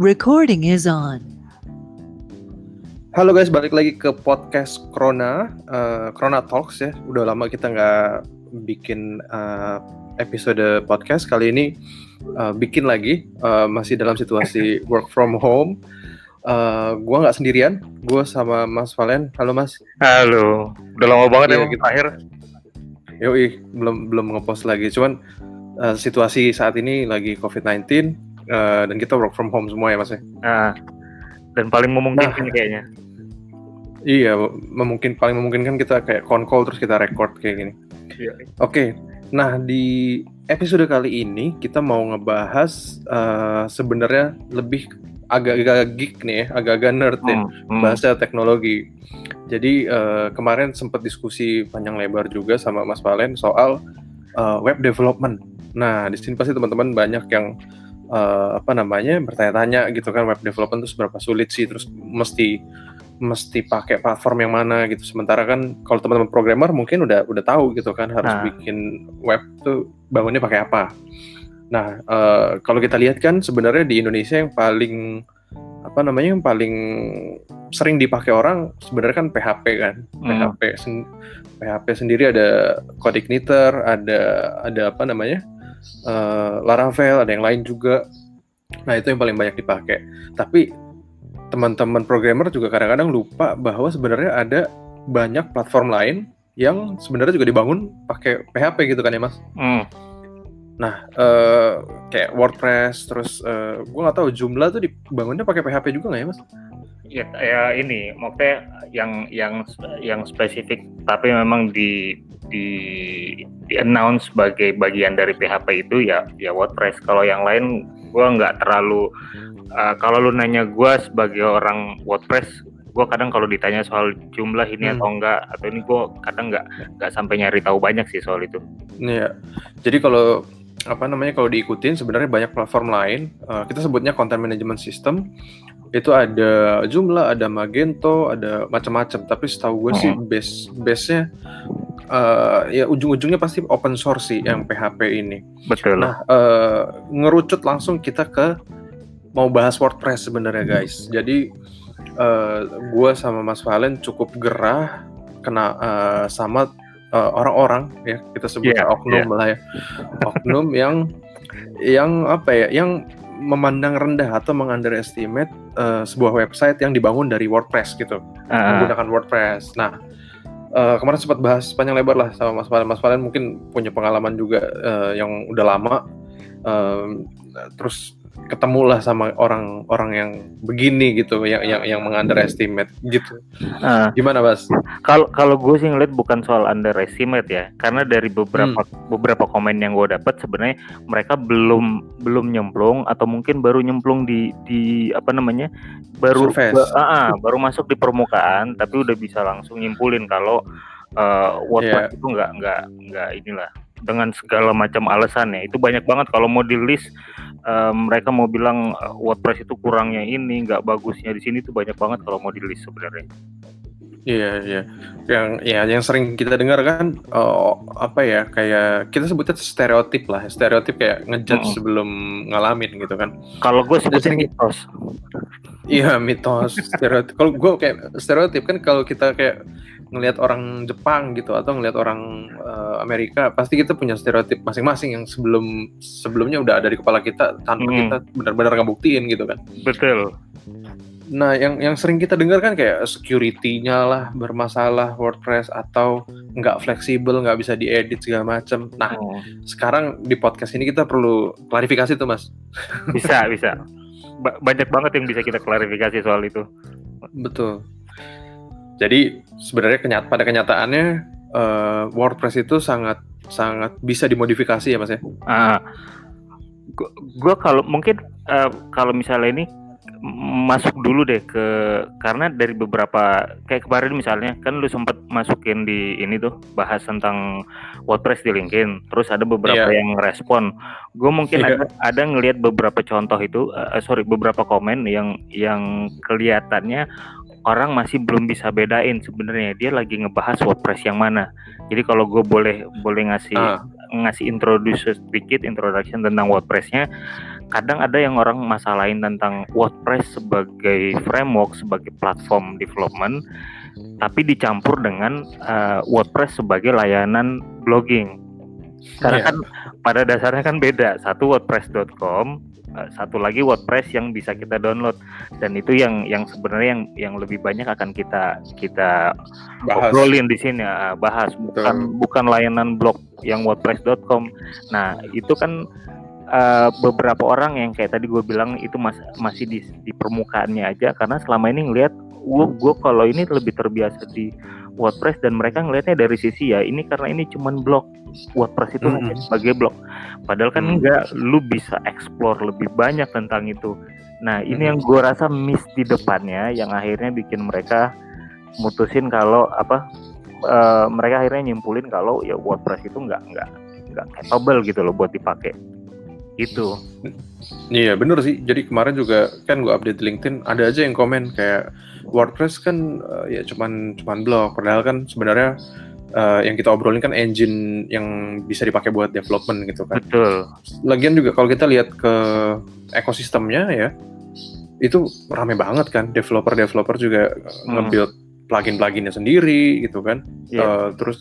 Recording is on. Halo guys, balik lagi ke podcast Krona, uh, Krona Talks ya. Udah lama kita nggak bikin uh, episode podcast. Kali ini uh, bikin lagi, uh, masih dalam situasi work from home. Uh, gua nggak sendirian, gue sama Mas Valen. Halo Mas. Halo, udah lama banget Iya, ya gitu. terakhir. Yoi, belum belum ngepost lagi. Cuman uh, situasi saat ini lagi COVID-19 uh, dan kita work from home semua ya Mas ya. Nah, dan paling memungkinkan Nah. kayaknya. Iya, memungkin paling memungkinkan kita kayak on call terus kita record kayak gini. Iya. Oke, nah di episode kali ini kita mau ngebahas uh, sebenarnya lebih agak-agak geek nih ya, agak-agak nerd ya, Hmm, hmm. bahasa teknologi. Jadi uh, kemarin sempat diskusi panjang lebar juga sama Mas Valen soal uh, web development. Nah di sini pasti teman-teman banyak yang uh, apa namanya bertanya-tanya gitu kan web development itu seberapa sulit sih, terus mesti mesti pakai platform yang mana gitu. Sementara kan kalau teman-teman programmer mungkin udah udah tahu gitu kan harus Nah. bikin web tuh bangunnya pakai apa. Nah eh, kalau kita lihat kan sebenarnya di Indonesia yang paling apa namanya yang paling sering dipakai orang sebenarnya kan PHP kan. Hmm. PHP sen- PHP sendiri ada Codeigniter, ada ada apa namanya eh, Laravel, ada yang lain juga. Nah itu yang paling banyak dipakai. Tapi teman-teman programmer juga kadang-kadang lupa bahwa sebenarnya ada banyak platform lain yang sebenarnya juga dibangun pakai PHP gitu kan ya mas. Hmm. Nah eh, kayak WordPress terus eh, gue nggak tahu jumlah tuh dibangunnya pakai PHP juga nggak ya mas? Ya, ya ini, maksudnya yang yang yang spesifik, tapi memang di di di announce sebagai bagian dari PHP itu ya ya WordPress. Kalau yang lain, gua nggak terlalu. uh, kalau lu nanya gua sebagai orang WordPress, gua kadang kalau ditanya soal jumlah ini Hmm. atau enggak atau ini gua kadang nggak nggak sampai nyari tahu banyak sih soal itu. Iya. Jadi kalau apa namanya kalau diikutin sebenarnya banyak platform lain. eh, kita sebutnya content management system. Itu ada Joomla, ada Magento, ada macam-macam. Tapi setahu gue sih Hmm. base base-nya eh, ya ujung-ujungnya pasti open source sih yang PHP ini. Betul. Nah, eh, ngerucut langsung kita ke mau bahas WordPress sebenarnya guys. Jadi eh, gue sama Mas Valen cukup gerah kena eh, sama orang-orang ya kita sebutnya Iya, oknum lah ya, oknum yang yang apa ya, yang memandang rendah atau mengunderestimate eh, sebuah website yang dibangun dari WordPress gitu Ah, menggunakan WordPress. Nah, eh, kemarin sempat bahas panjang lebar lah sama Mas Valen. Mas Valen mungkin punya pengalaman juga eh, yang udah lama. Em, terus ketemu lah sama orang-orang yang begini gitu, yang yang yang mengunderestimate gitu. ah. Gimana, Mas? Kalau kalau gue sih ngeliat bukan soal underestimate ya, karena dari beberapa beberapa komen yang gue dapat sebenarnya mereka belum belum nyemplung atau mungkin baru nyemplung di di apa namanya baru ba- ah, ah, baru masuk di permukaan, tapi udah bisa langsung nyimpulin kalau eh, WordPress itu nggak nggak nggak inilah dengan segala macam alasannya itu banyak banget kalau mau di list eh, mereka mau bilang eh, WordPress itu kurangnya ini nggak bagusnya di sini tuh banyak banget kalau mau di list sebenarnya. Iya, iya. Yang ya yang sering kita dengar kan eh, apa ya kayak kita sebutnya stereotip lah, stereotip kayak ngejudge Mm-mm. sebelum ngalamin gitu kan. Kalau gue sebutnya sering- mitos. Iya mitos stereotip. Kalau gue kayak stereotip kan kalau kita kayak ngelihat orang Jepang gitu atau ngelihat orang eh, Amerika pasti kita punya stereotip masing-masing yang sebelum sebelumnya udah ada di kepala kita tanpa Hmm. kita benar-benar ngebuktiin gitu kan. Betul. Nah yang yang sering kita dengar kan kayak security-nya lah bermasalah WordPress atau nggak fleksibel nggak bisa diedit segala macam. Nah Oh, sekarang di podcast ini kita perlu klarifikasi tuh mas. bisa bisa Ba- banyak banget yang bisa kita klarifikasi soal itu Betul. Jadi sebenarnya kenyat pada kenyataannya eh, WordPress itu sangat sangat bisa dimodifikasi ya mas ya. ah gua, gua kalau mungkin eh, kalau misalnya ini masuk dulu deh ke karena dari beberapa kayak kemarin misalnya kan lu sempat masukin di ini tuh bahas tentang WordPress di LinkedIn terus ada beberapa Iya. yang respon gue mungkin Iya. ada ada ngelihat beberapa contoh itu eh, sorry beberapa komen yang yang kelihatannya orang masih belum bisa bedain sebenarnya dia lagi ngebahas WordPress yang mana. Jadi kalau gue boleh boleh ngasih Ah. ngasih introduce sedikit introduction tentang WordPressnya. kadang ada yang orang masalahin tentang WordPress sebagai framework sebagai platform development tapi dicampur dengan uh, WordPress sebagai layanan blogging karena yeah. kan pada dasarnya kan beda satu WordPress.com satu lagi WordPress yang bisa kita download dan itu yang yang sebenarnya yang yang lebih banyak akan kita kita bahas. obrolin di sini uh, bahas bukan Betul. bukan layanan blog yang WordPress.com. Nah itu kan uh, beberapa orang yang kayak tadi gue bilang itu mas, masih di, di permukaannya aja karena selama ini ngelihat gue gue kalau ini lebih terbiasa di WordPress dan mereka ngelihatnya dari sisi ya ini karena ini cuman blog WordPress itu mm -hmm. sebagai blog padahal kan mm -hmm. enggak lu bisa explore lebih banyak tentang itu. Nah ini mm -hmm. yang gue rasa miss di depannya yang akhirnya bikin mereka mutusin kalau apa uh, mereka akhirnya nyimpulin kalau ya WordPress itu enggak enggak enggak capable gitu loh buat dipakai. Itu iya bener sih. Jadi kemarin juga kan gue update LinkedIn ada aja yang komen kayak WordPress kan uh, ya cuman cuman blog padahal kan sebenarnya uh, yang kita obrolin kan engine yang bisa dipakai buat development gitu kan. Betul. Lagian juga kalau kita lihat ke ekosistemnya ya itu rame banget kan developer-developer juga hmm. nge-build plugin-pluginnya sendiri gitu kan. Yeah. Iya. Uh, terus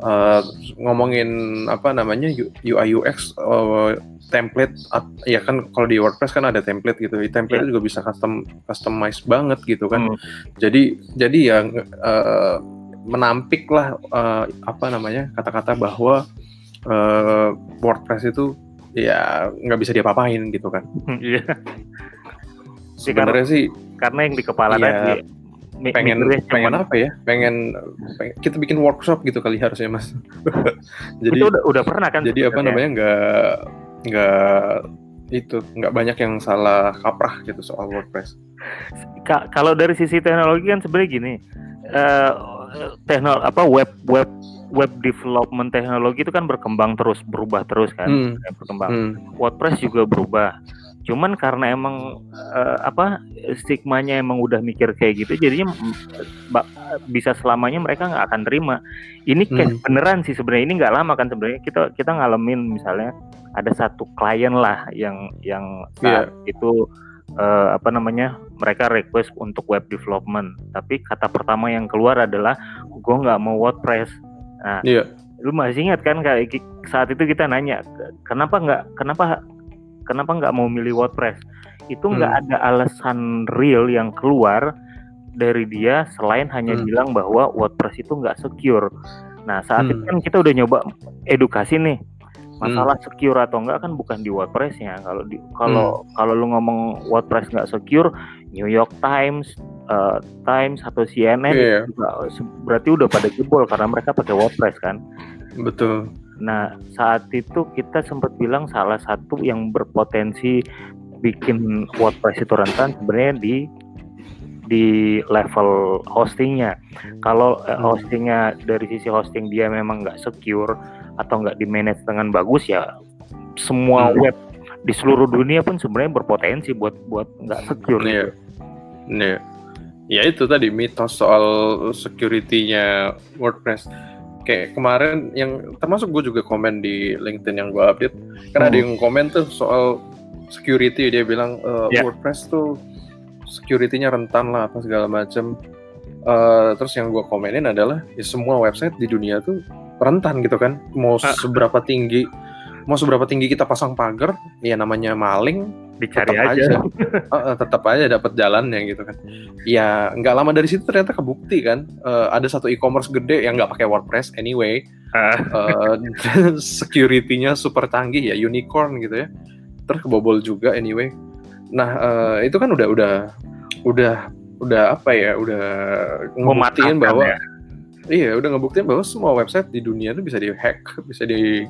uh, ngomongin apa namanya UI UX uh, template ya kan kalau di WordPress kan ada template gitu. Template yeah. juga bisa custom customize banget gitu kan. Hmm. jadi jadi ya uh, menampik lah uh, apa namanya kata-kata bahwa uh, WordPress itu ya nggak bisa diapa-apain gitu kan. Iya. Sebenarnya sih karena yang di kepala ya, tadi pengen pengen apa ya pengen, pengen kita bikin workshop gitu kali harusnya mas jadi itu udah, udah pernah kan jadi apa namanya nggak nggak itu nggak banyak yang salah kaprah gitu soal WordPress. Ka kalau dari sisi teknologi kan sebenarnya gini, uh, teknol apa web web web development teknologi itu kan berkembang terus berubah terus kan, hmm. berkembang. Hmm. WordPress juga berubah. Cuman karena emang uh, apa stigmanya emang udah mikir kayak gitu, jadinya bisa selamanya mereka nggak akan terima. Ini kayak hmm. beneran sih sebenarnya ini nggak lama kan sebenarnya kita kita ngalamin misalnya ada satu klien lah yang yang saat yeah. itu uh, apa namanya mereka request untuk web development, tapi kata pertama yang keluar adalah gue nggak mau WordPress. Nah, yeah. lu masih ingat kan kayak saat itu kita nanya kenapa nggak kenapa kenapa nggak mau milih WordPress itu nggak hmm. ada alasan real yang keluar dari dia selain hanya hmm. bilang bahwa WordPress itu nggak secure. Nah saat hmm. itu kan kita udah nyoba edukasi nih masalah hmm. secure atau enggak kan bukan di WordPressnya kalau di kalau hmm. kalau lu ngomong WordPress nggak secure New York Times uh, Times atau CNN yeah. juga, berarti udah pada jebol karena mereka pakai WordPress kan betul Nah, saat itu kita sempat bilang salah satu yang berpotensi bikin WordPress itu rentan sebenarnya di di level hostingnya. Kalau eh, hmm. hostingnya dari sisi hosting dia memang nggak secure atau nggak di manage dengan bagus ya, semua hmm. web di seluruh dunia pun sebenarnya berpotensi buat buat nggak secure. Iya. Iya. Ya itu tadi mitos soal security-nya WordPress kayak kemarin yang termasuk gue juga komen di LinkedIn yang gue update hmm. ada yang komen tuh soal security dia bilang e, yeah. WordPress tuh security-nya rentan lah apa segala macam uh, terus yang gue komenin adalah ya semua website di dunia tuh rentan gitu kan mau ah. seberapa tinggi mau seberapa tinggi kita pasang pagar ya namanya maling dicari tetap aja, aja. uh, tetap aja dapat jalannya gitu kan. Ya nggak lama dari situ ternyata kebukti kan uh, ada satu e-commerce gede yang nggak pakai WordPress anyway. Uh. uh, security-nya super canggih ya unicorn gitu ya. Terus kebobol juga anyway. Nah uh, itu kan udah udah udah udah apa ya udah ngebuktiin bahwa ya Iya, udah ngebuktiin bahwa semua website di dunia itu bisa dihack, bisa di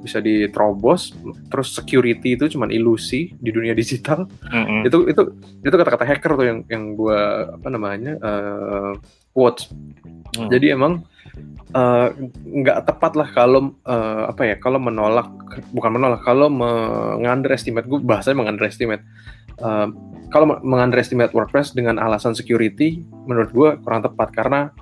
bisa diterobos, terus security itu cuma ilusi di dunia digital. Mm-hmm. Itu itu itu kata-kata hacker tuh yang yang gua apa namanya uh, quotes. Mm. Jadi emang eh, nggak uh, tepat lah kalau uh, apa ya kalau menolak bukan menolak kalau mengunderestimate gue bahasanya mengunderestimate uh, kalau mengunderestimate WordPress dengan alasan security menurut gue kurang tepat karena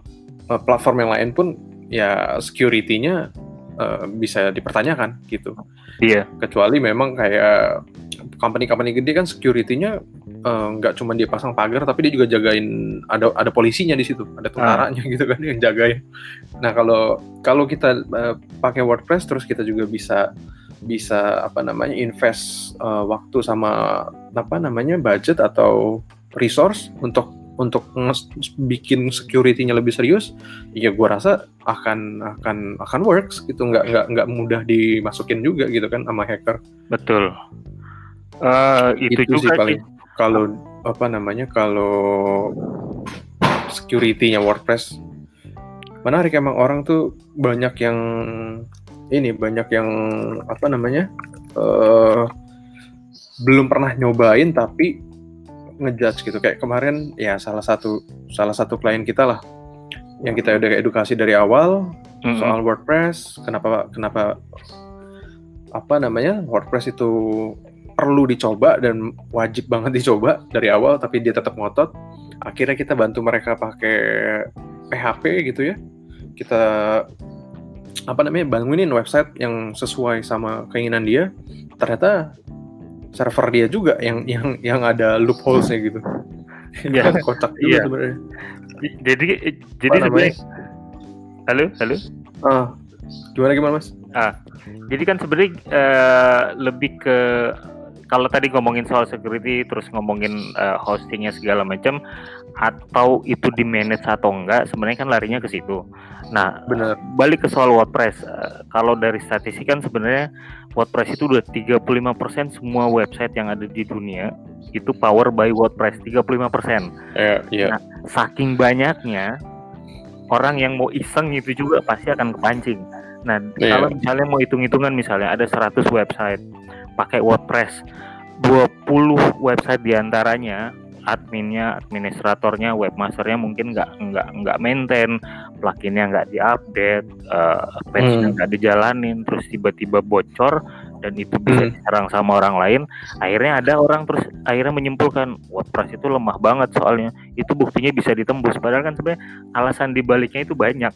platform yang lain pun ya security-nya uh, bisa dipertanyakan gitu. Iya. Kecuali memang kayak company-company gede kan security-nya eh, nggak cuma dia pasang pagar tapi dia juga jagain ada ada polisinya di situ ada tentaranya gitu kan yang jagain nah kalau kalau kita eh, pakai WordPress terus kita juga bisa bisa apa namanya invest eh, waktu sama apa namanya budget atau resource untuk untuk bikin security-nya lebih serius, ya gua rasa akan akan akan works gitu, nggak nggak nggak mudah dimasukin juga gitu kan sama hacker. Betul. Eh, itu, Itu sih juga paling sih. kalau apa namanya kalau security-nya WordPress menarik emang orang tuh banyak yang ini banyak yang apa namanya eh belum pernah nyobain tapi ngejudge gitu. Kayak kemarin ya salah satu salah satu klien kita lah yang kita udah edukasi dari awal Mm-mm. soal WordPress kenapa kenapa apa namanya WordPress itu perlu dicoba dan wajib banget dicoba dari awal tapi dia tetap ngotot. Akhirnya kita bantu mereka pakai PHP gitu ya. Kita apa namanya bangunin website yang sesuai sama keinginan dia. Ternyata server dia juga yang yang yang ada loopholesnya gitu Iya. kocak juga Iya. sebenarnya Jadi jadi sebenarnya Halo, halo. ah gimana gimana mas Jadi kan sebenarnya eh, lebih ke kalau tadi ngomongin soal security terus ngomongin eh, hostingnya segala macam atau itu di manage atau enggak sebenarnya kan larinya ke situ. Nah, benar balik ke soal WordPress. Eh, kalau dari statistik kan sebenarnya WordPress itu udah 35% semua website yang ada di dunia itu power by WordPress 35%. ya iya Saking banyaknya orang yang mau iseng itu juga pasti akan kepancing. Nah, Iya. kalau misalnya mau hitung-hitungan misalnya ada 100 website pakai WordPress, 20 website di antaranya adminnya, administratornya, webmasternya mungkin nggak nggak nggak maintain, pluginnya nggak diupdate, uh, patchnya Hmm. nggak dijalanin, terus tiba-tiba bocor dan itu bisa Hmm. diserang sama orang lain. Akhirnya ada orang terus akhirnya menyimpulkan WordPress itu lemah banget soalnya itu buktinya bisa ditembus. Padahal kan sebenarnya alasan dibaliknya itu banyak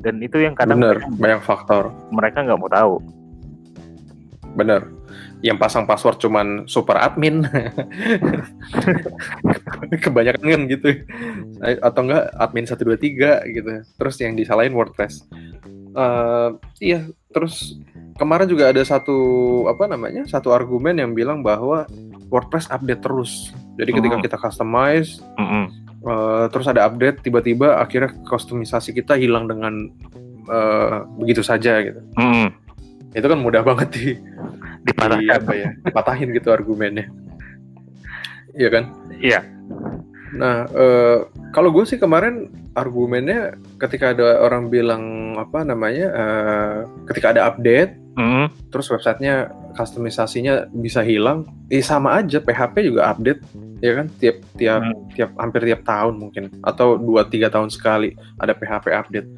dan itu yang kadang mereka- banyak faktor mereka nggak mau tahu. benar yang pasang password cuman super admin. Kebanyakan kan gitu. Atau enggak admin 123 gitu. Terus yang disalahin WordPress. Eh, iya terus kemarin juga ada satu apa namanya satu argumen yang bilang bahwa WordPress update terus. Jadi ketika Hmm. kita customize Mm-mm. eh, terus ada update tiba-tiba akhirnya kustomisasi kita hilang dengan eh, begitu saja gitu. Mm-mm. itu kan mudah banget di, di Dipatahkan. apa ya dipatahin gitu argumennya iya kan Iya. nah eh, kalau gue sih kemarin argumennya ketika ada orang bilang apa namanya eh, ketika ada update Mm-mm. terus websitenya kustomisasinya bisa hilang eh sama aja PHP juga update ya kan tiap tiap Hmm. tiap hampir tiap tahun mungkin atau 2 3 tahun sekali ada PHP update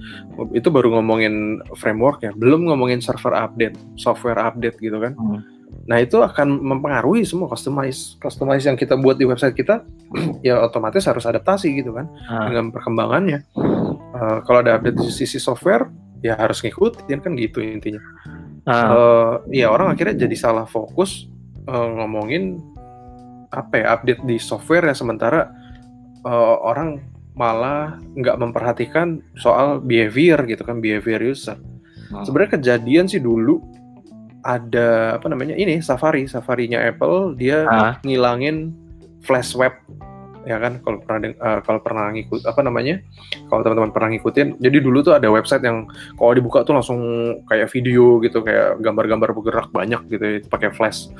itu baru ngomongin framework ya belum ngomongin server update software update gitu kan Hmm. nah itu akan mempengaruhi semua customize customize yang kita buat di website kita ya otomatis harus adaptasi gitu kan Ah. dengan perkembangannya Eh, kalau ada update di sisi software ya harus ngikutin kan gitu intinya Ah. Eh, ya orang akhirnya jadi salah fokus eh, ngomongin apa ya update di software ya sementara eh, orang malah nggak memperhatikan soal behavior gitu kan behavior user Hmm. sebenarnya kejadian sih dulu ada apa namanya ini Safari Safarinya Apple dia Ah. ngilangin flash web ya kan? Kalau pernah eh, kalau pernah ngikut apa namanya? Kalau teman-teman pernah ngikutin jadi dulu tuh ada website yang kalau dibuka tuh langsung kayak video gitu kayak gambar-gambar bergerak banyak gitu ya, pakai flash.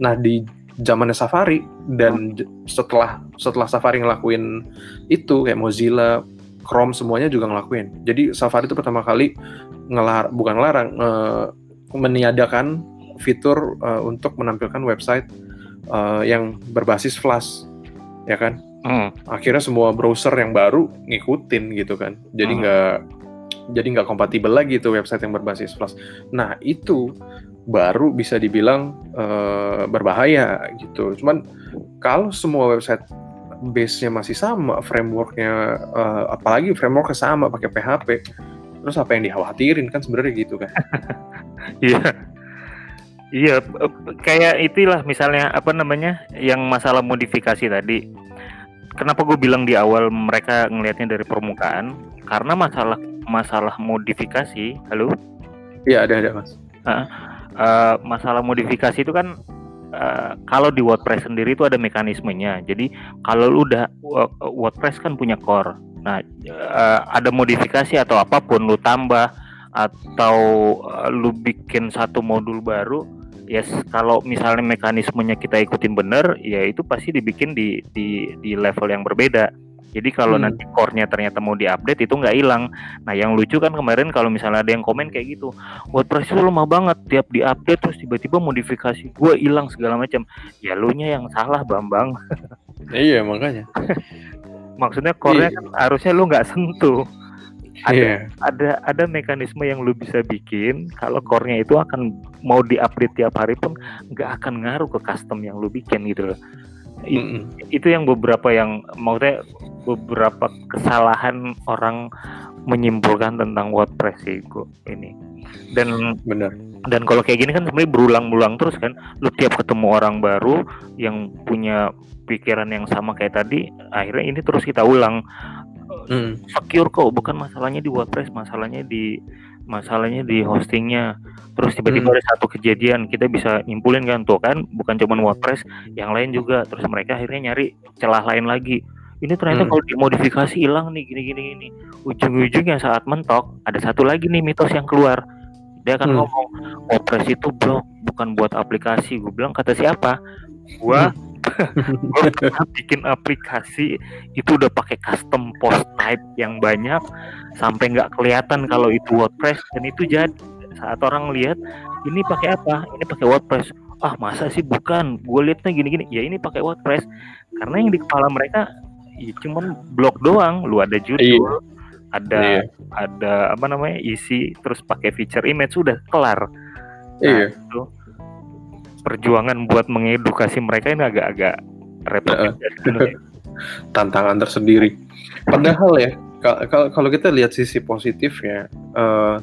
Nah di zamannya Safari dan setelah setelah Safari ngelakuin itu kayak Mozilla Chrome semuanya juga ngelakuin. Jadi Safari itu pertama kali ngelar bukan ngelarang eh, meniadakan fitur eh, untuk menampilkan website eh, yang berbasis flash ya kan Hmm. akhirnya semua browser yang baru ngikutin gitu kan jadi Hmm. nggak jadi nggak kompatibel lagi tuh website yang berbasis flash nah itu baru bisa dibilang eh, berbahaya gitu cuman kalau semua website base-nya masih sama frameworknya eh, apalagi frameworknya sama pakai PHP terus apa yang dikhawatirin kan sebenarnya gitu kan Iya. Iya, kayak itulah misalnya apa namanya yang masalah modifikasi tadi. Kenapa gue bilang di awal mereka ngelihatnya dari permukaan? Karena masalah masalah modifikasi, halo? Iya ada ada mas. Uh, uh, masalah modifikasi itu kan uh, kalau di WordPress sendiri itu ada mekanismenya. Jadi kalau lu udah uh, WordPress kan punya core. Nah uh, ada modifikasi atau apa pun lu tambah atau uh, lu bikin satu modul baru yes, kalau misalnya mekanismenya kita ikutin bener ya itu pasti dibikin di di di level yang berbeda jadi kalau hmm. nanti core-nya ternyata mau diupdate itu nggak hilang. Nah yang lucu kan kemarin kalau misalnya ada yang komen kayak gitu, WordPress itu lemah banget, tiap diupdate terus tiba-tiba modifikasi gue hilang segala macam. Ya lu nya yang salah Bambang. iya makanya. Maksudnya core-nya iya. kan harusnya lu nggak sentuh ada yeah. ada ada mekanisme yang lu bisa bikin kalau core-nya itu akan mau diupdate tiap hari pun nggak akan ngaruh ke custom yang lu bikin gitu loh. Mm -mm. Itu yang beberapa yang maksudnya beberapa kesalahan orang menyimpulkan tentang WordPress sih ini. Dan benar. Dan kalau kayak gini kan sebenarnya berulang-ulang terus kan, lu tiap ketemu orang baru yang punya pikiran yang sama kayak tadi, akhirnya ini terus kita ulang hmm. secure kok bukan masalahnya di WordPress masalahnya di masalahnya di hostingnya. Terus tiba-tiba hmm. ada satu kejadian kita bisa nyimpulin kan tuh kan bukan cuma WordPress yang lain juga. Terus mereka akhirnya nyari celah lain lagi. Ini ternyata hmm. kalau dimodifikasi hilang nih gini gini gini. Ujung-ujungnya saat mentok ada satu lagi nih mitos yang keluar. Dia akan hmm. ngomong WordPress itu bro bukan buat aplikasi. Gue bilang kata siapa? Gua hmm gue pernah bikin aplikasi itu udah pakai custom post type yang banyak sampai nggak kelihatan kalau itu WordPress dan itu jadi saat orang lihat ini pakai apa? Ini pakai WordPress. Ah masa sih? Bukan. Gue liatnya gini-gini. Ya ini pakai WordPress. Karena yang di kepala mereka ya cuman blog doang. Lu ada judul iya. ada iya. ada apa namanya isi terus pakai feature image sudah kelar. Nah, iya. itu perjuangan buat mengedukasi mereka ini agak-agak repot. Uh, tantangan tersendiri. Padahal ya, kalau kita lihat sisi positifnya, uh,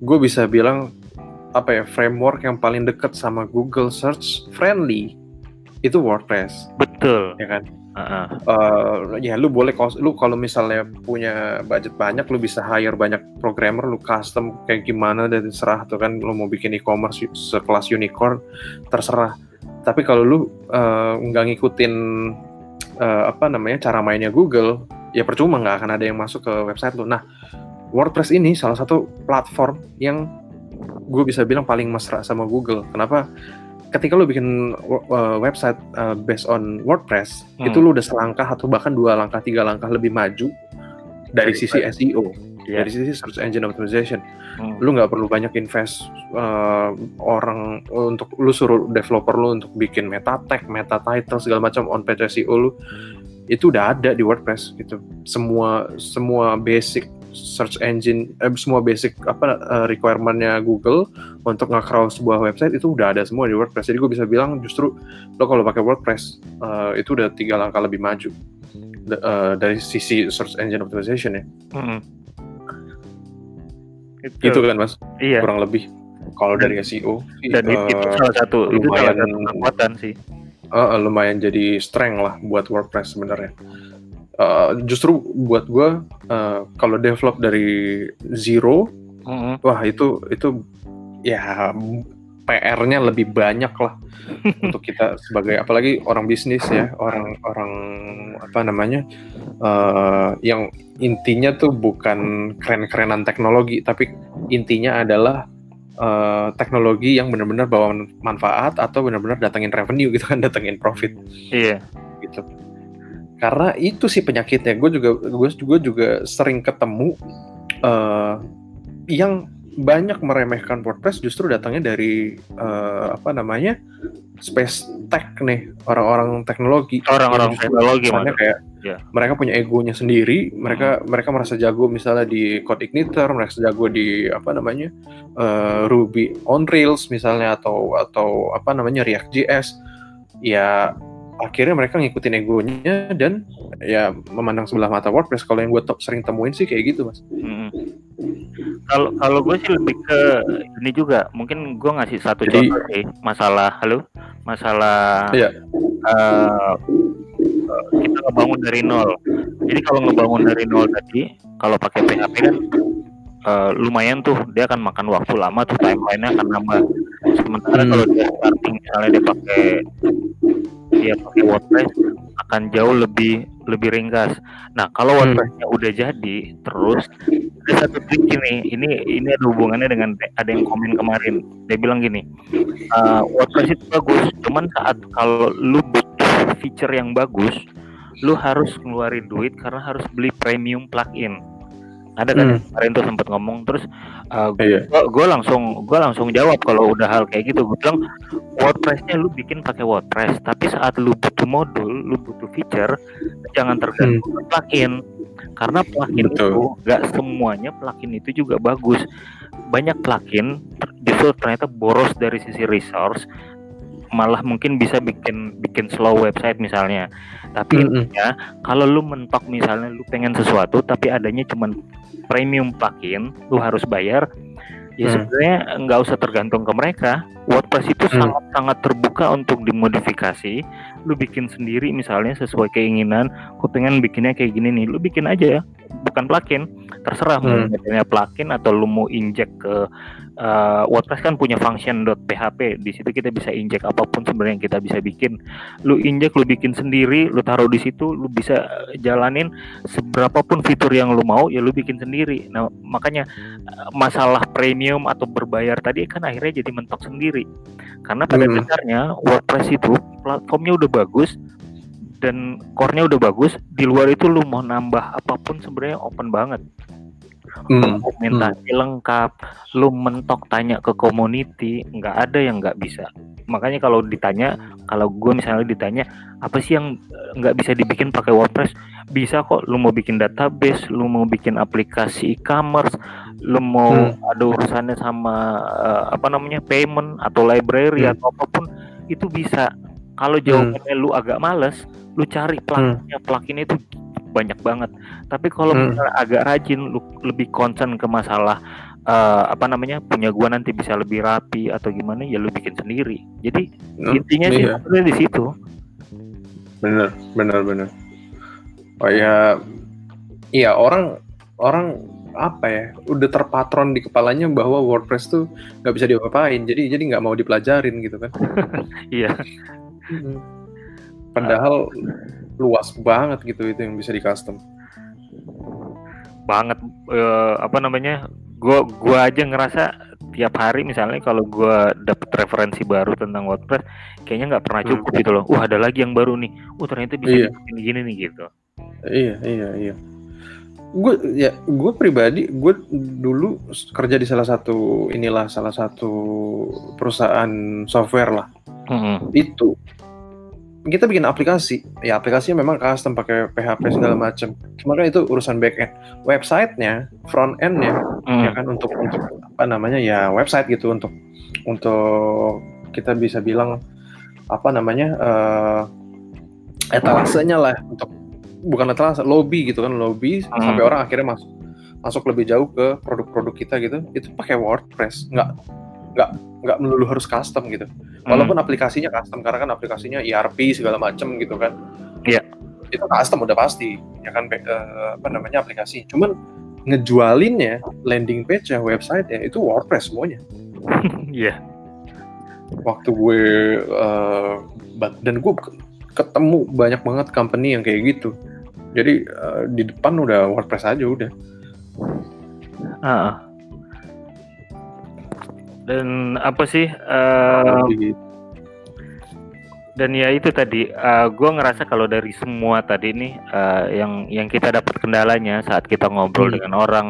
gue bisa bilang apa ya framework yang paling dekat sama Google Search friendly itu WordPress. Betul. Ya kan Uh, uh, ya lu boleh lu kalau misalnya punya budget banyak lu bisa hire banyak programmer lu custom kayak gimana dan terserah tuh kan lu mau bikin e-commerce sekelas unicorn terserah. Tapi kalau lu uh, nggak ngikutin uh, apa namanya cara mainnya Google ya percuma nggak akan ada yang masuk ke website lu. Nah WordPress ini salah satu platform yang gue bisa bilang paling mesra sama Google. Kenapa ketika lu bikin uh, website uh, based on WordPress hmm. itu lu udah selangkah atau bahkan dua langkah tiga langkah lebih maju dari sisi SEO yeah. dari sisi search engine optimization hmm. lu nggak perlu banyak invest uh, orang untuk lu suruh developer lu untuk bikin meta tag meta title segala macam on page SEO lu hmm. itu udah ada di WordPress gitu semua semua basic search engine eh, semua basic apa uh, requirementnya Google untuk nge-crawl sebuah website itu udah ada semua di WordPress jadi gue bisa bilang justru lo kalau pakai WordPress uh, itu udah tiga langkah lebih maju uh, dari sisi search engine optimization ya mm -hmm. itu. itu kan mas iya. kurang lebih kalau dari SEO dan uh, itu salah satu lumayan, itu salah satu kekuatan sih uh, lumayan jadi strength lah buat WordPress sebenarnya uh, justru buat gue uh, kalau develop dari zero mm-hmm. wah itu itu ya PR-nya lebih banyak lah untuk kita sebagai apalagi orang bisnis ya orang orang apa namanya uh, yang intinya tuh bukan keren-kerenan teknologi tapi intinya adalah uh, teknologi yang benar-benar bawa manfaat atau benar-benar datangin revenue gitu kan datangin profit. Iya. Gitu karena itu sih penyakitnya gue juga gue juga juga sering ketemu uh, yang banyak meremehkan WordPress justru datangnya dari uh, apa namanya space tech nih orang-orang teknologi orang-orang teknologi kayak yeah. mereka punya egonya sendiri mereka hmm. mereka merasa jago misalnya di code igniter mereka jago di apa namanya uh, Ruby on Rails misalnya atau atau apa namanya React JS ya akhirnya mereka ngikutin egonya dan ya memandang sebelah mata WordPress. Kalau yang gue sering temuin sih kayak gitu mas. Hmm. kalau kalau gue sih lebih ke ini juga. Mungkin gue ngasih satu Jadi- contoh sih. Masalah halo? Masalah Iya. eh, kita ngebangun dari nol. Jadi kalau ngebangun dari nol tadi kalau pakai PHP kan eh, lumayan tuh. Dia akan makan waktu lama tuh timelinenya akan nambah sementara Hmm. kalau dia starting misalnya dia pakai dia pakai WordPress akan jauh lebih lebih ringkas. Nah kalau Hmm. WordPressnya udah jadi, terus ada satu trik ini, ini ini ada hubungannya dengan ada yang komen kemarin. Dia bilang gini, "Eh, WordPress itu bagus, cuman saat kalau lu butuh feature yang bagus, lu harus ngeluarin duit karena harus beli premium plugin. Ada kan Hmm. kemarin tuh sempat ngomong terus uh, Iya. gue langsung gue langsung jawab kalau udah hal kayak gitu gue bilang WordPressnya lu bikin pakai WordPress tapi saat lu butuh modul lu butuh feature jangan tergantung ke plugin karena plugin Hmm. Betul. itu nggak semuanya plugin itu juga bagus banyak plugin justru ternyata boros dari sisi resource malah mungkin bisa bikin bikin slow website misalnya tapi Mm-mm. intinya kalau lu mentok misalnya lu pengen sesuatu tapi adanya cuman premium plugin lu harus bayar ya Hmm. sebenarnya nggak usah tergantung ke mereka WordPress itu Hmm. sangat sangat terbuka untuk dimodifikasi lu bikin sendiri misalnya sesuai keinginan aku pengen bikinnya kayak gini nih lu bikin aja bukan plugin terserah mau Hmm. jadinya plugin atau lu mau inject ke uh, WordPress kan punya function.php di situ kita bisa inject apa pun sebenarnya yang kita bisa bikin. Lu injek lu bikin sendiri lu taruh di situ lu bisa jalanin seberapa pun fitur yang lu mau ya lu bikin sendiri. Nah makanya eh, masalah premium atau berbayar tadi kan akhirnya jadi mentok sendiri. Karena pada Hmm. dasarnya WordPress itu platformnya udah bagus dan core-nya udah bagus di luar itu lu mau nambah apa pun sebenarnya open banget Hmm. dokumentasi lengkap, lu mentok tanya ke community, nggak ada yang nggak bisa. Makanya kalau ditanya, kalau gue misalnya ditanya apa sih yang eh, nggak bisa dibikin pakai WordPress, bisa kok. Lu mau bikin database, lu mau bikin aplikasi e-commerce, lu mau Hmm. ada urusannya sama eh, apa namanya payment atau library Hmm. atau apa pun itu bisa. Kalau jawabannya lu agak males, lu cari pluginnya, pluginnya itu banyak banget. Tapi kalau Hmm. misalnya agak rajin, lu lebih concern ke masalah eh, apa namanya punya gua nanti bisa lebih rapi atau gimana, ya lu bikin sendiri. Jadi Hmm, intinya sih iya. sebenarnya di situ. bener bener bener oh ya iya orang orang apa ya udah terpatron di kepalanya bahwa WordPress tuh nggak bisa diapa-apain jadi jadi nggak mau dipelajarin gitu kan Iya. Mm. padahal luas banget gitu itu yang bisa di custom banget eh, apa namanya gua gua aja ngerasa tiap hari misalnya kalau gua dapet referensi baru tentang WordPress kayaknya nggak pernah Hmm. cukup gitu loh wah ada lagi yang baru nih oh ternyata bisa Iya. dibikin gini nih gitu iya iya iya gue ya gue pribadi gue dulu kerja di salah satu inilah salah satu perusahaan software lah Mm-mm. itu kita bikin aplikasi ya aplikasinya memang custom pakai PHP segala macam cuma kan itu urusan back end websitenya front endnya Mm. ya kan untuk untuk apa namanya ya website gitu untuk untuk kita bisa bilang apa namanya eh etalasenya lah untuk bukan etalase lobby gitu kan lobby Hmm. sampai orang akhirnya masuk masuk lebih jauh ke produk-produk kita gitu itu pakai WordPress nggak nggak nggak melulu harus custom gitu. Walaupun aplikasinya custom karena kan aplikasinya ERP segala macem gitu kan. Iya. itu custom udah pasti ya kan eh, apa namanya aplikasi. Cuman ngejualinnya landing page ya website ya itu WordPress semuanya. Iya. waktu gue eh, ba- dan gue ketemu banyak banget company yang kayak gitu. Jadi eh, di depan udah WordPress aja udah. Ah. Dan apa sih? eh, Jadi, dan ya itu tadi, gue ngerasa kalau dari semua tadi nih eh, yang yang kita dapat kendalanya saat kita ngobrol Hmm. dengan orang,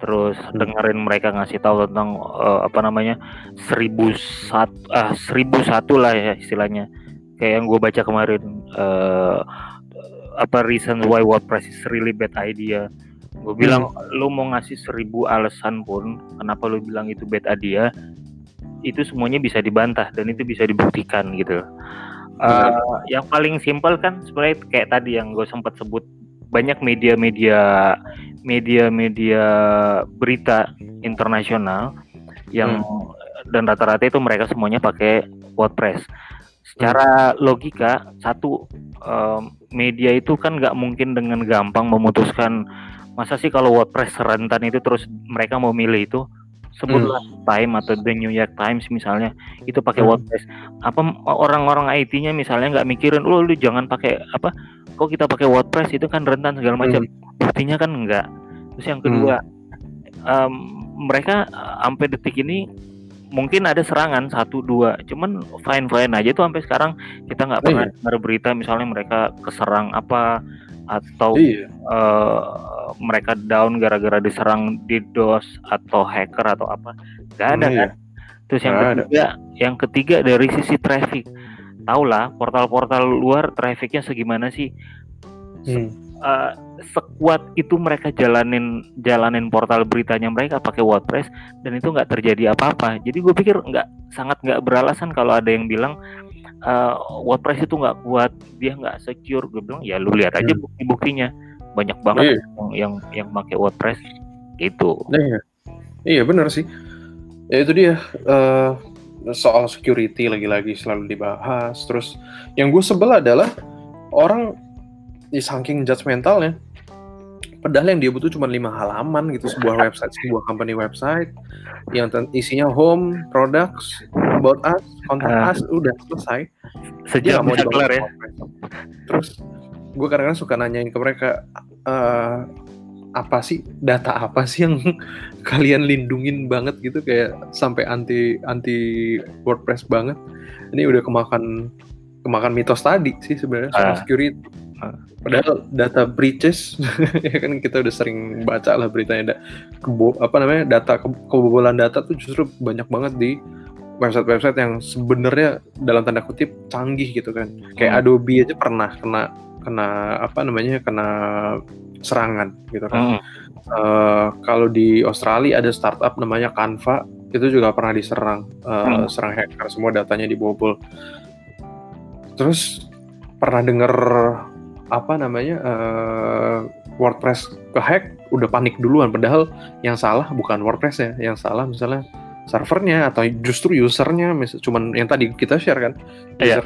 terus dengerin mereka ngasih tahu tentang eh, apa namanya seribu satu, ah seribu satu lah ya istilahnya. Kayak yang gue baca kemarin, eh, apa reason why WordPress is really bad idea. Gue bilang lu mau ngasih seribu alasan pun kenapa lu bilang itu bad idea, itu semuanya bisa dibantah dan itu bisa dibuktikan gitu. Eh, yang paling simpel kan sebenarnya kayak tadi yang gue sempat sebut banyak media-media media-media berita internasional yang hmm. dan rata-rata itu mereka semuanya pakai WordPress. Secara hmm. logika satu um, media itu kan nggak mungkin dengan gampang memutuskan masa sih kalau WordPress rentan itu terus mereka mau milih itu sebutlah hmm. Time atau The New York Times misalnya itu pakai hmm. WordPress apa orang-orang IT-nya misalnya nggak mikirin lo lu jangan pakai apa kok kita pakai WordPress itu kan rentan segala macam hmm. buktinya kan enggak terus yang kedua hmm. um, mereka sampai detik ini mungkin ada serangan satu dua cuman fine fine aja tuh sampai sekarang kita nggak pernah iya. dengar berita misalnya mereka keserang apa atau iya. uh, mereka down gara-gara diserang DDoS atau hacker atau apa nggak ada iya. kan terus yang gak ketiga ada. yang ketiga dari sisi traffic tahulah portal-portal luar trafficnya segimana sih hmm. uh, sekuat itu mereka jalanin jalanin portal beritanya mereka pakai WordPress dan itu nggak terjadi apa-apa jadi gue pikir nggak sangat nggak beralasan kalau ada yang bilang uh, WordPress itu nggak kuat, dia nggak secure. Gue bilang ya lu lihat aja hmm. bukti-buktinya banyak banget iya. yang yang yang pakai WordPress gitu. Iya, iya benar sih. Ya itu dia uh, soal security lagi-lagi selalu dibahas. Terus yang gue sebel adalah orang di saking judgmentalnya padahal yang dia butuh cuma lima halaman gitu sebuah website sebuah company website yang isinya home products about us contact uh, us udah selesai sejak mau kelar ya terus gue kadang-kadang suka nanyain ke mereka uh, apa sih data apa sih yang kalian lindungin banget gitu? Kayak sampai anti anti WordPress banget. Ini udah kemakan kemakan mitos tadi sih sebenarnya soal uh, security. Padahal data breaches ya kan kita udah sering baca lah beritanya. Da, kebo, apa namanya data ke, kebobolan data tuh justru banyak banget di website-website yang sebenarnya dalam tanda kutip canggih gitu kan. Kayak hmm. Adobe aja pernah kena kena apa namanya kena serangan gitu kan. Hmm. Uh, kalau di Australia ada startup namanya Canva itu juga pernah diserang uh, hmm. serang hacker semua datanya dibobol. Terus pernah dengar apa namanya uh, WordPress kehack udah panik duluan padahal yang salah bukan WordPress ya yang salah misalnya servernya atau justru usernya cuman yang tadi kita share kan yeah.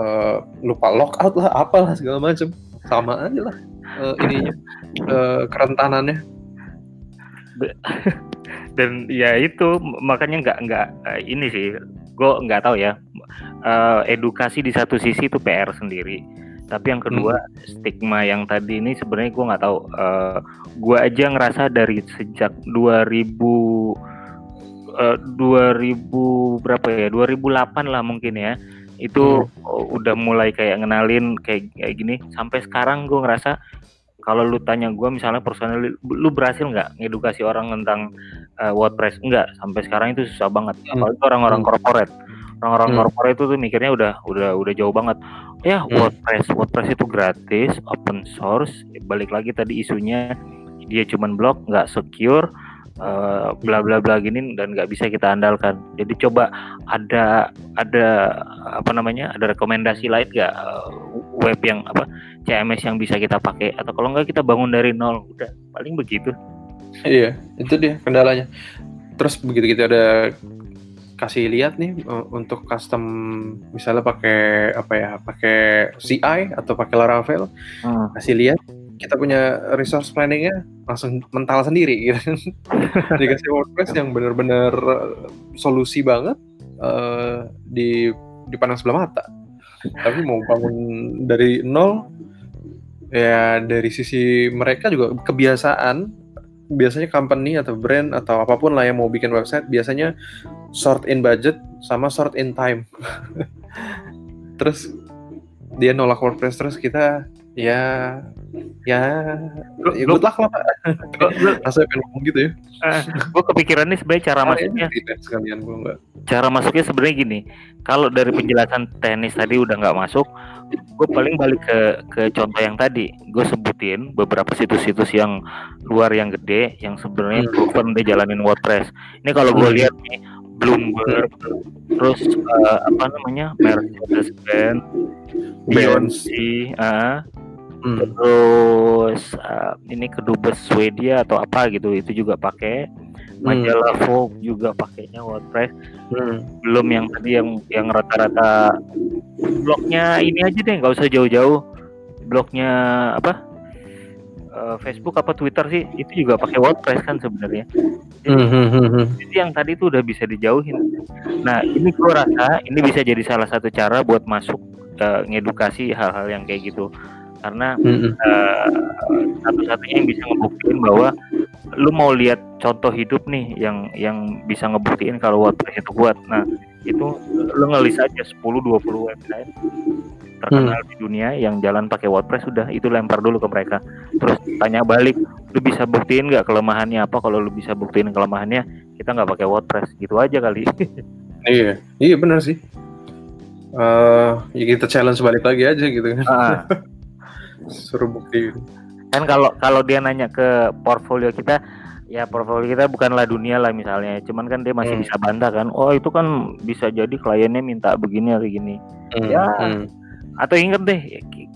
Uh, lupa logout lah apalah segala macam sama aja lah uh, ininya uh, kerentanannya. Dan ya itu makanya nggak nggak uh, ini sih gue nggak tahu ya. Uh, edukasi di satu sisi itu PR sendiri. Tapi yang kedua hmm. stigma yang tadi ini sebenarnya gue nggak tahu. Uh, gue aja ngerasa dari sejak 2000 uh, 2000 berapa ya? 2008 lah mungkin ya itu hmm. udah mulai kayak ngenalin kayak, kayak gini sampai sekarang gue ngerasa kalau lu tanya gue misalnya personal lu berhasil nggak ngedukasi orang tentang uh, WordPress enggak sampai sekarang itu susah banget hmm. apalagi orang-orang hmm. corporate orang-orang hmm. corporate itu tuh mikirnya udah udah udah jauh banget ya hmm. WordPress WordPress itu gratis open source balik lagi tadi isunya dia cuman blog nggak secure uh, bla bla bla gini dan nggak bisa kita andalkan. Jadi coba ada ada apa namanya ada rekomendasi lain nggak uh, web yang apa CMS yang bisa kita pakai? Atau kalau nggak kita bangun dari nol udah paling begitu. Iya itu dia kendalanya. Terus begitu kita ada kasih lihat nih uh, untuk custom misalnya pakai apa ya pakai CI atau pakai Laravel hmm. kasih lihat kita punya resource planningnya langsung mental sendiri gitu dikasih WordPress yang benar-benar solusi banget uh, di dipandang sebelah mata tapi mau bangun dari nol ya dari sisi mereka juga kebiasaan biasanya company atau brand atau apa pun lah yang mau bikin website biasanya short in budget sama short in time. terus dia nolak WordPress terus kita ya ya ya good luck lah Rasanya pengen ngomong gitu ya. Uh, gue kepikiran nih sebenarnya cara masuknya. Sekalian gue enggak. Cara masuknya sebenarnya gini. Kalau dari penjelasan teknis tadi udah nggak masuk, gue paling balik ke ke contoh yang tadi. Gue sebutin beberapa situs-situs yang luar yang gede yang sebenarnya hmm. proven dia jalanin WordPress. Ini kalau gue hmm. lihat nih Bloomberg, terus uh, apa namanya Mercedes-Benz, Beyonce, uh, hmm. terus uh, ini kedubes Swedia atau apa gitu itu juga pakai majalah hmm. Vogue juga pakainya WordPress hmm. belum yang tadi yang yang rata-rata blognya ini aja deh nggak usah jauh-jauh blognya apa uh, Facebook apa Twitter sih itu juga pakai WordPress kan sebenarnya jadi, hmm, hmm, hmm, hmm. jadi yang tadi itu udah bisa dijauhin nah ini gue rasa ini bisa jadi salah satu cara buat masuk uh, ngedukasi hal-hal yang kayak gitu karena mm-hmm. uh, satu-satunya yang bisa ngebuktiin bahwa lu mau lihat contoh hidup nih yang yang bisa ngebuktiin kalau WordPress itu kuat. Nah, itu lu ngelis aja 10 20 website terkenal hmm. di dunia yang jalan pakai WordPress sudah itu lempar dulu ke mereka. Terus tanya balik, lu bisa buktiin nggak kelemahannya apa? Kalau lu bisa buktiin kelemahannya, kita nggak pakai WordPress gitu aja kali. iya, iya benar sih. Uh, ya kita challenge balik lagi aja gitu kan. Ah. suruh bukti kan kalau kalau dia nanya ke portfolio kita ya portfolio kita bukanlah dunia lah misalnya cuman kan dia masih hmm. bisa bantah kan oh itu kan bisa jadi kliennya minta begini atau gini hmm. ya hmm. atau inget deh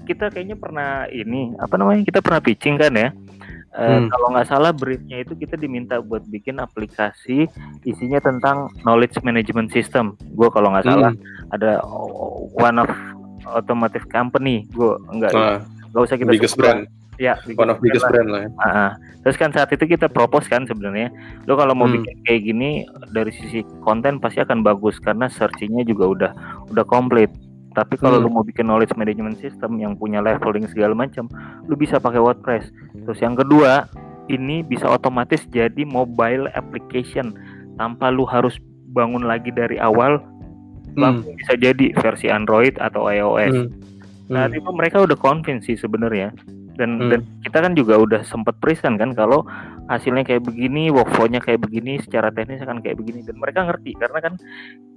kita kayaknya pernah ini apa namanya kita pernah pitching kan ya Uh, hmm. kalau nggak salah briefnya itu kita diminta buat bikin aplikasi isinya tentang knowledge management system. Gue kalau nggak salah hmm. ada one of automotive company. Gue enggak. Uh nggak usah kita biggest brand ya one of biggest brand lah ya. Uh -huh. terus kan saat itu kita propose kan sebenarnya lo kalau mau hmm. bikin kayak gini dari sisi konten pasti akan bagus karena searchingnya juga udah udah komplit tapi kalau hmm. lu mau bikin knowledge management system yang punya leveling segala macam lu bisa pakai WordPress terus yang kedua ini bisa otomatis jadi mobile application tanpa lu harus bangun lagi dari awal hmm. bisa jadi versi Android atau iOS hmm Nah, hmm. itu mereka udah convince sih sebenarnya. Dan, hmm. dan kita kan juga udah sempat present kan kalau hasilnya kayak begini, workflow-nya kayak begini, secara teknis akan kayak begini dan mereka ngerti karena kan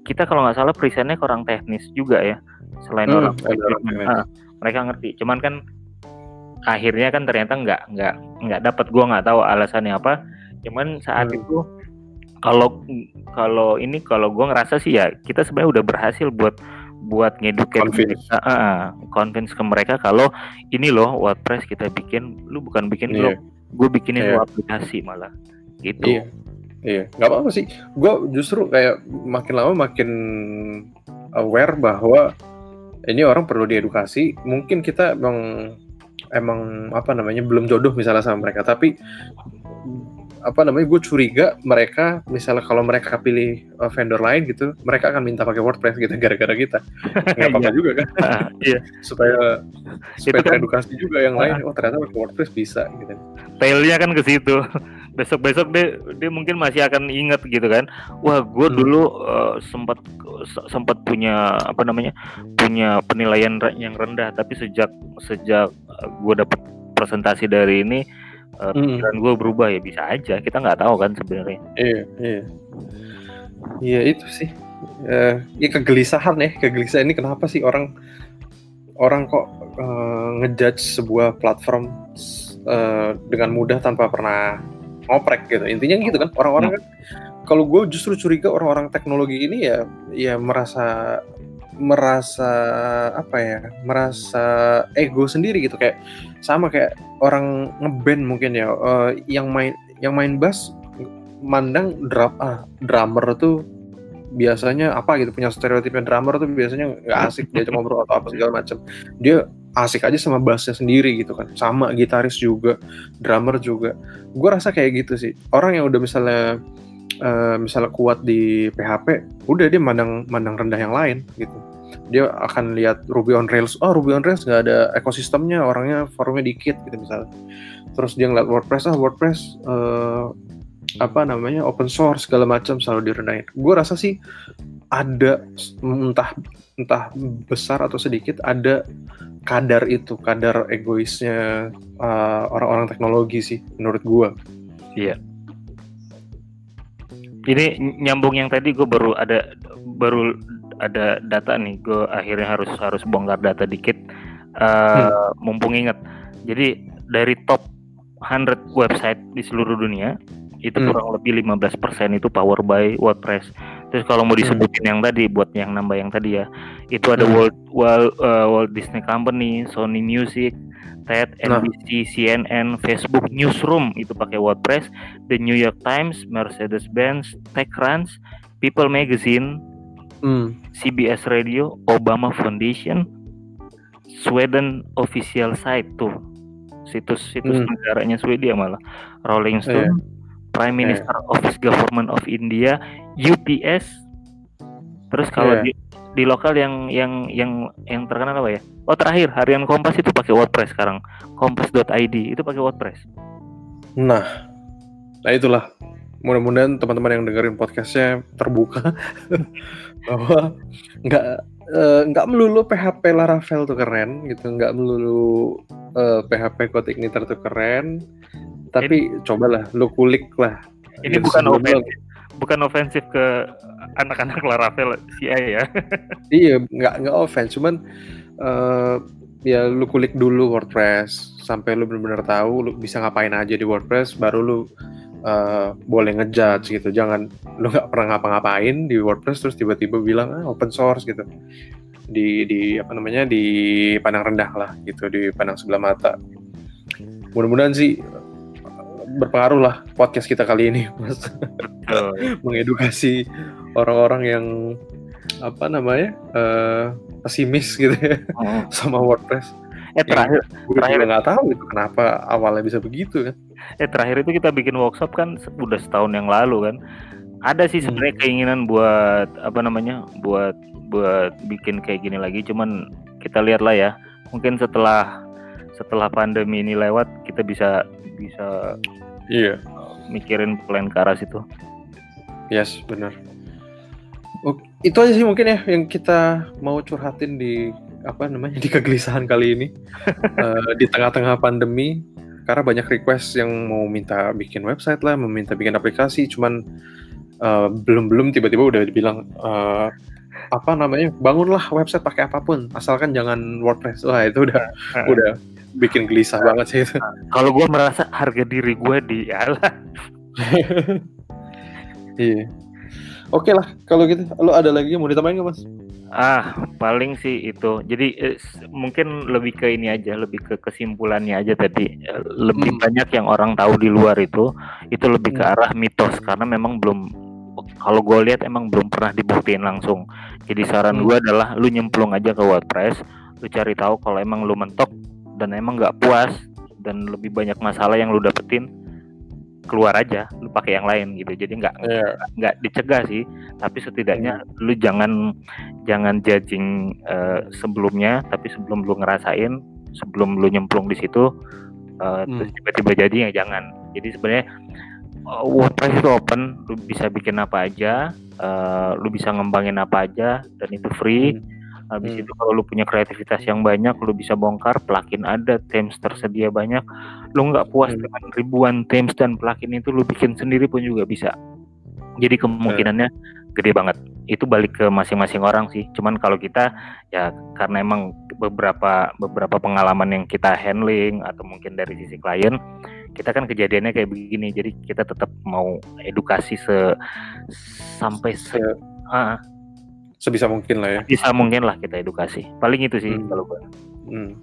kita kalau nggak salah presentnya ke orang teknis juga ya selain hmm, orang, orang nah, mereka ngerti. Cuman kan akhirnya kan ternyata nggak nggak nggak dapat gua nggak tahu alasannya apa. Cuman saat hmm. itu kalau kalau ini kalau gua ngerasa sih ya kita sebenarnya udah berhasil buat buat ngeduket convince. Uh, uh, convince ke mereka kalau ini loh WordPress kita bikin lu bukan bikin yeah. blog gue bikinin yeah. aplikasi malah. Gitu. Iya. Iya. Nggak apa-apa sih. Gue justru kayak makin lama makin aware bahwa ini orang perlu diedukasi. Mungkin kita emang emang apa namanya belum jodoh misalnya sama mereka. Tapi apa namanya gue curiga mereka misalnya kalau mereka pilih uh, vendor lain gitu mereka akan minta pakai WordPress gitu gara-gara kita. Nggak apa-apa iya. juga kan? Uh, iya. Supaya supaya kan, edukasi juga yang lain oh ternyata pakai WordPress bisa gitu. Tailnya kan ke situ. Besok-besok dia dia mungkin masih akan inget gitu kan. Wah gue hmm. dulu uh, sempat sempat punya apa namanya punya penilaian yang rendah. Tapi sejak sejak uh, gue dapet presentasi dari ini uh, pikiran gue berubah ya bisa aja. Kita nggak tahu kan sebenarnya. Iya iya. Iya itu sih. Uh, ya kegelisahan ya. Kegelisahan ini kenapa sih orang orang kok uh, ngejudge sebuah platform uh, dengan mudah tanpa pernah ngoprek gitu? Intinya gitu kan orang-orang hmm. kan. Kalau gue justru curiga orang-orang teknologi ini ya ya merasa merasa apa ya merasa ego sendiri gitu. Kayak sama kayak orang ngeband mungkin ya. Uh, yang main yang main bass mandang drum ah drummer tuh biasanya apa gitu punya stereotipnya drummer tuh biasanya nggak asik dia cuma ngobrol atau apa segala macam dia asik aja sama bassnya sendiri gitu kan. Sama gitaris juga drummer juga. Gue rasa kayak gitu sih. Orang yang udah misalnya uh, misalnya kuat di PHP, udah dia mandang mandang rendah yang lain gitu. Dia akan lihat Ruby on Rails, oh Ruby on Rails nggak ada ekosistemnya, orangnya forumnya dikit gitu misalnya. Terus dia ngeliat WordPress, ah WordPress uh, apa namanya open source segala macam selalu direndahin. Gue rasa sih ada entah entah besar atau sedikit ada kadar itu, kadar egoisnya uh, orang-orang teknologi sih menurut gue. Iya ini nyambung yang tadi gue baru ada baru ada data nih gue akhirnya harus harus bongkar data dikit uh, hmm. mumpung inget jadi dari top 100 website di seluruh dunia itu hmm. kurang lebih 15% itu power by WordPress Terus kalau mau disebutin yang tadi buat yang nambah yang tadi ya, itu ada Walt, Walt, uh, Walt Disney Company, Sony Music, TED, Nah. NBC, CNN, Facebook, Newsroom itu pakai WordPress, The New York Times, Mercedes-Benz, TechCrunch, People Magazine, Hmm. CBS Radio, Obama Foundation, Sweden Official Site tuh situs-situs Hmm. negaranya Swedia malah, Rolling Iya. Stone, Prime Minister Office Government of India, UPS. Terus kalau Iya. di, di lokal yang yang yang yang terkenal apa ya? Oh terakhir harian Kompas itu pakai WordPress sekarang, kompas.id itu pakai WordPress. Nah, nah itulah. Mudah-mudahan teman-teman yang dengerin podcastnya terbuka bahwa nggak eh, nggak melulu PHP Laravel tuh keren gitu, nggak melulu eh, PHP Kotik Nitro tuh keren, tapi cobalah lu kulik lah. Ini Gitu, bukan ofensif, bukan ofensif ke anak-anak Laravel CI ya. Iya, nggak nggak offense, cuman eh, ya lu kulik dulu WordPress sampai lu benar-benar tahu lu bisa ngapain aja di WordPress, baru lu eh, boleh ngejudge gitu. Jangan lu nggak pernah ngapa-ngapain di WordPress terus tiba-tiba bilang ah, open source gitu. Di di apa namanya di pandang rendah lah gitu, di pandang sebelah mata. Mudah-mudahan sih berpengaruh lah podcast kita kali ini, Mas Betul. mengedukasi orang-orang yang apa namanya eh, pesimis gitu ya Oh. sama WordPress. Eh terakhir Gue Terakhir- nggak tahu itu kenapa awalnya bisa begitu kan. Eh terakhir itu kita bikin workshop kan udah setahun yang lalu kan. Ada sih Hmm. sebenarnya keinginan buat apa namanya? buat buat bikin kayak gini lagi cuman kita lihat lah ya. Mungkin setelah setelah pandemi ini lewat kita bisa bisa Iya, mikirin plan ke arah situ. yes benar. Itu aja sih mungkin ya yang kita mau curhatin di apa namanya di kegelisahan kali ini Eh, di tengah-tengah pandemi karena banyak request yang mau minta bikin website lah, meminta bikin aplikasi, cuman eh, belum-belum tiba-tiba udah dibilang eh, apa namanya bangunlah website pakai apa pun asalkan jangan WordPress. Wah itu udah Heeh. udah bikin gelisah banget sih itu. Kalau gua merasa harga diri gua di alah Iya. Oke lah kalau gitu. Lo ada lagi yang mau ditambahin nggak mas? Ah, paling sih itu. Jadi eh, mungkin lebih ke ini aja, lebih ke kesimpulannya aja tadi. Eh, Lebih Hmm. banyak yang orang tahu di luar itu, itu lebih ke Hmm. arah mitos karena memang belum kalau gue lihat emang belum pernah dibuktiin langsung. Jadi saran Hmm. gue adalah lu nyemplung aja ke WordPress, lu cari tahu kalau emang lu mentok dan emang nggak puas dan lebih banyak masalah yang lu dapetin keluar aja, lu pakai yang lain gitu. Jadi nggak Iya. nggak dicegah sih tapi setidaknya lu jangan jangan judging eh, sebelumnya tapi sebelum lu ngerasain sebelum lu nyemplung di situ terus Hmm. tiba-tiba jadi ya jangan jadi sebenarnya eh, WordPress itu open lu bisa bikin apa aja eh, lu bisa ngembangin apa aja dan itu free. Habis Hmm. itu kalau lu punya kreativitas yang banyak lu bisa bongkar plugin ada themes tersedia banyak. Lu nggak puas Hmm. dengan ribuan themes dan plugin itu lu bikin sendiri pun juga bisa. Jadi kemungkinannya gede banget itu balik ke masing-masing orang sih cuman kalau kita ya karena emang beberapa beberapa pengalaman yang kita handling atau mungkin dari sisi klien kita kan kejadiannya kayak begini jadi kita tetap mau edukasi se sampai se, Se- ah, sebisa mungkin lah ya. bisa mungkin lah kita edukasi paling itu sih Hmm. kalau gua Hmm.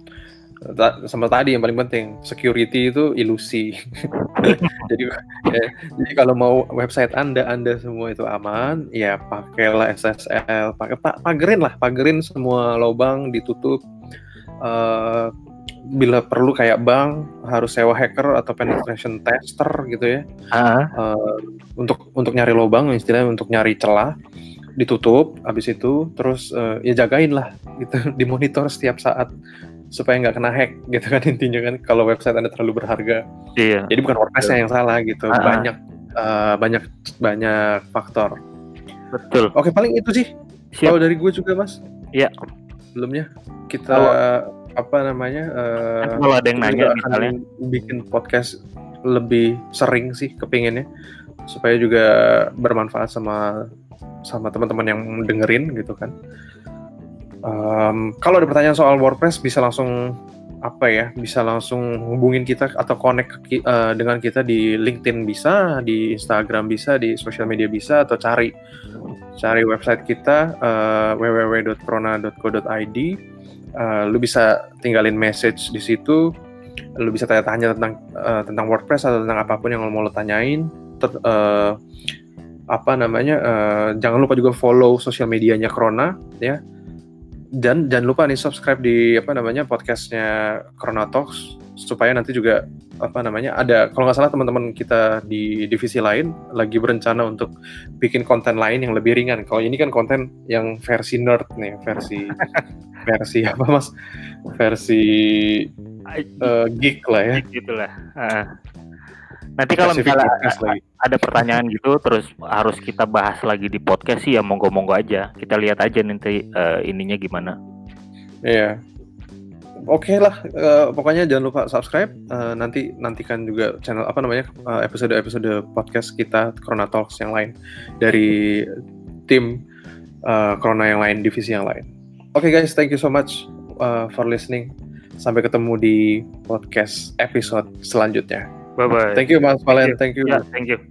Ta- sama tadi yang paling penting security itu ilusi. jadi ya, jadi kalau mau website anda anda semua itu aman, ya pakailah SSL, pakai pa- pagerin lah, pagerin semua lubang ditutup. Eh, bila perlu kayak bank harus sewa hacker atau penetration tester gitu ya. Ah, Eh, untuk untuk nyari lubang istilahnya untuk nyari celah ditutup habis itu terus eh, ya jagain lah gitu dimonitor setiap saat supaya nggak kena hack gitu kan intinya kan kalau website anda terlalu berharga. Iya. Jadi bukan WordPress yang salah gitu Ah. banyak eh, banyak banyak faktor. Betul. Oke paling itu sih. Kalau dari gue juga mas. Iya. sebelumnya kita apa namanya Nanti kalau ada yang nanya misalnya. bikin podcast lebih sering sih kepinginnya. Supaya juga bermanfaat sama sama teman-teman yang dengerin gitu kan. Em, kalau ada pertanyaan soal WordPress bisa langsung apa ya bisa langsung hubungin kita atau connect eh, dengan kita di LinkedIn bisa di Instagram bisa di sosial media bisa atau cari cari website kita uh, www.corona.co.id. Uh, lu bisa tinggalin message di situ. Lu bisa tanya-tanya tentang uh, tentang WordPress atau tentang apa pun yang lo mau lo tanyain. Ter, uh, apa namanya? Uh, jangan lupa juga follow sosial medianya Corona ya. Dan jangan lupa nih subscribe di apa namanya podcastnya Corona Talks supaya nanti juga apa namanya ada kalau nggak salah teman-teman kita di divisi lain lagi berencana untuk bikin konten lain yang lebih ringan. Kalau ini kan konten yang versi nerd nih, versi versi apa mas? Versi uh, geek lah ya. Gitulah. Uh. Nanti kalau misalnya ada pertanyaan gitu terus harus kita bahas lagi di podcast sih ya monggo-monggo aja. Kita lihat aja nanti uh, ininya gimana. Iya. Oke okay lah uh, pokoknya jangan lupa subscribe uh, nanti nantikan juga channel apa namanya uh, episode episode podcast kita Corona Talks yang lain dari tim uh, Corona yang lain divisi yang lain. Oke okay, guys thank you so much uh, for listening. Sampai ketemu di podcast episode selanjutnya bye bye thank you mas Valen. Thank you, thank you. Yeah, thank you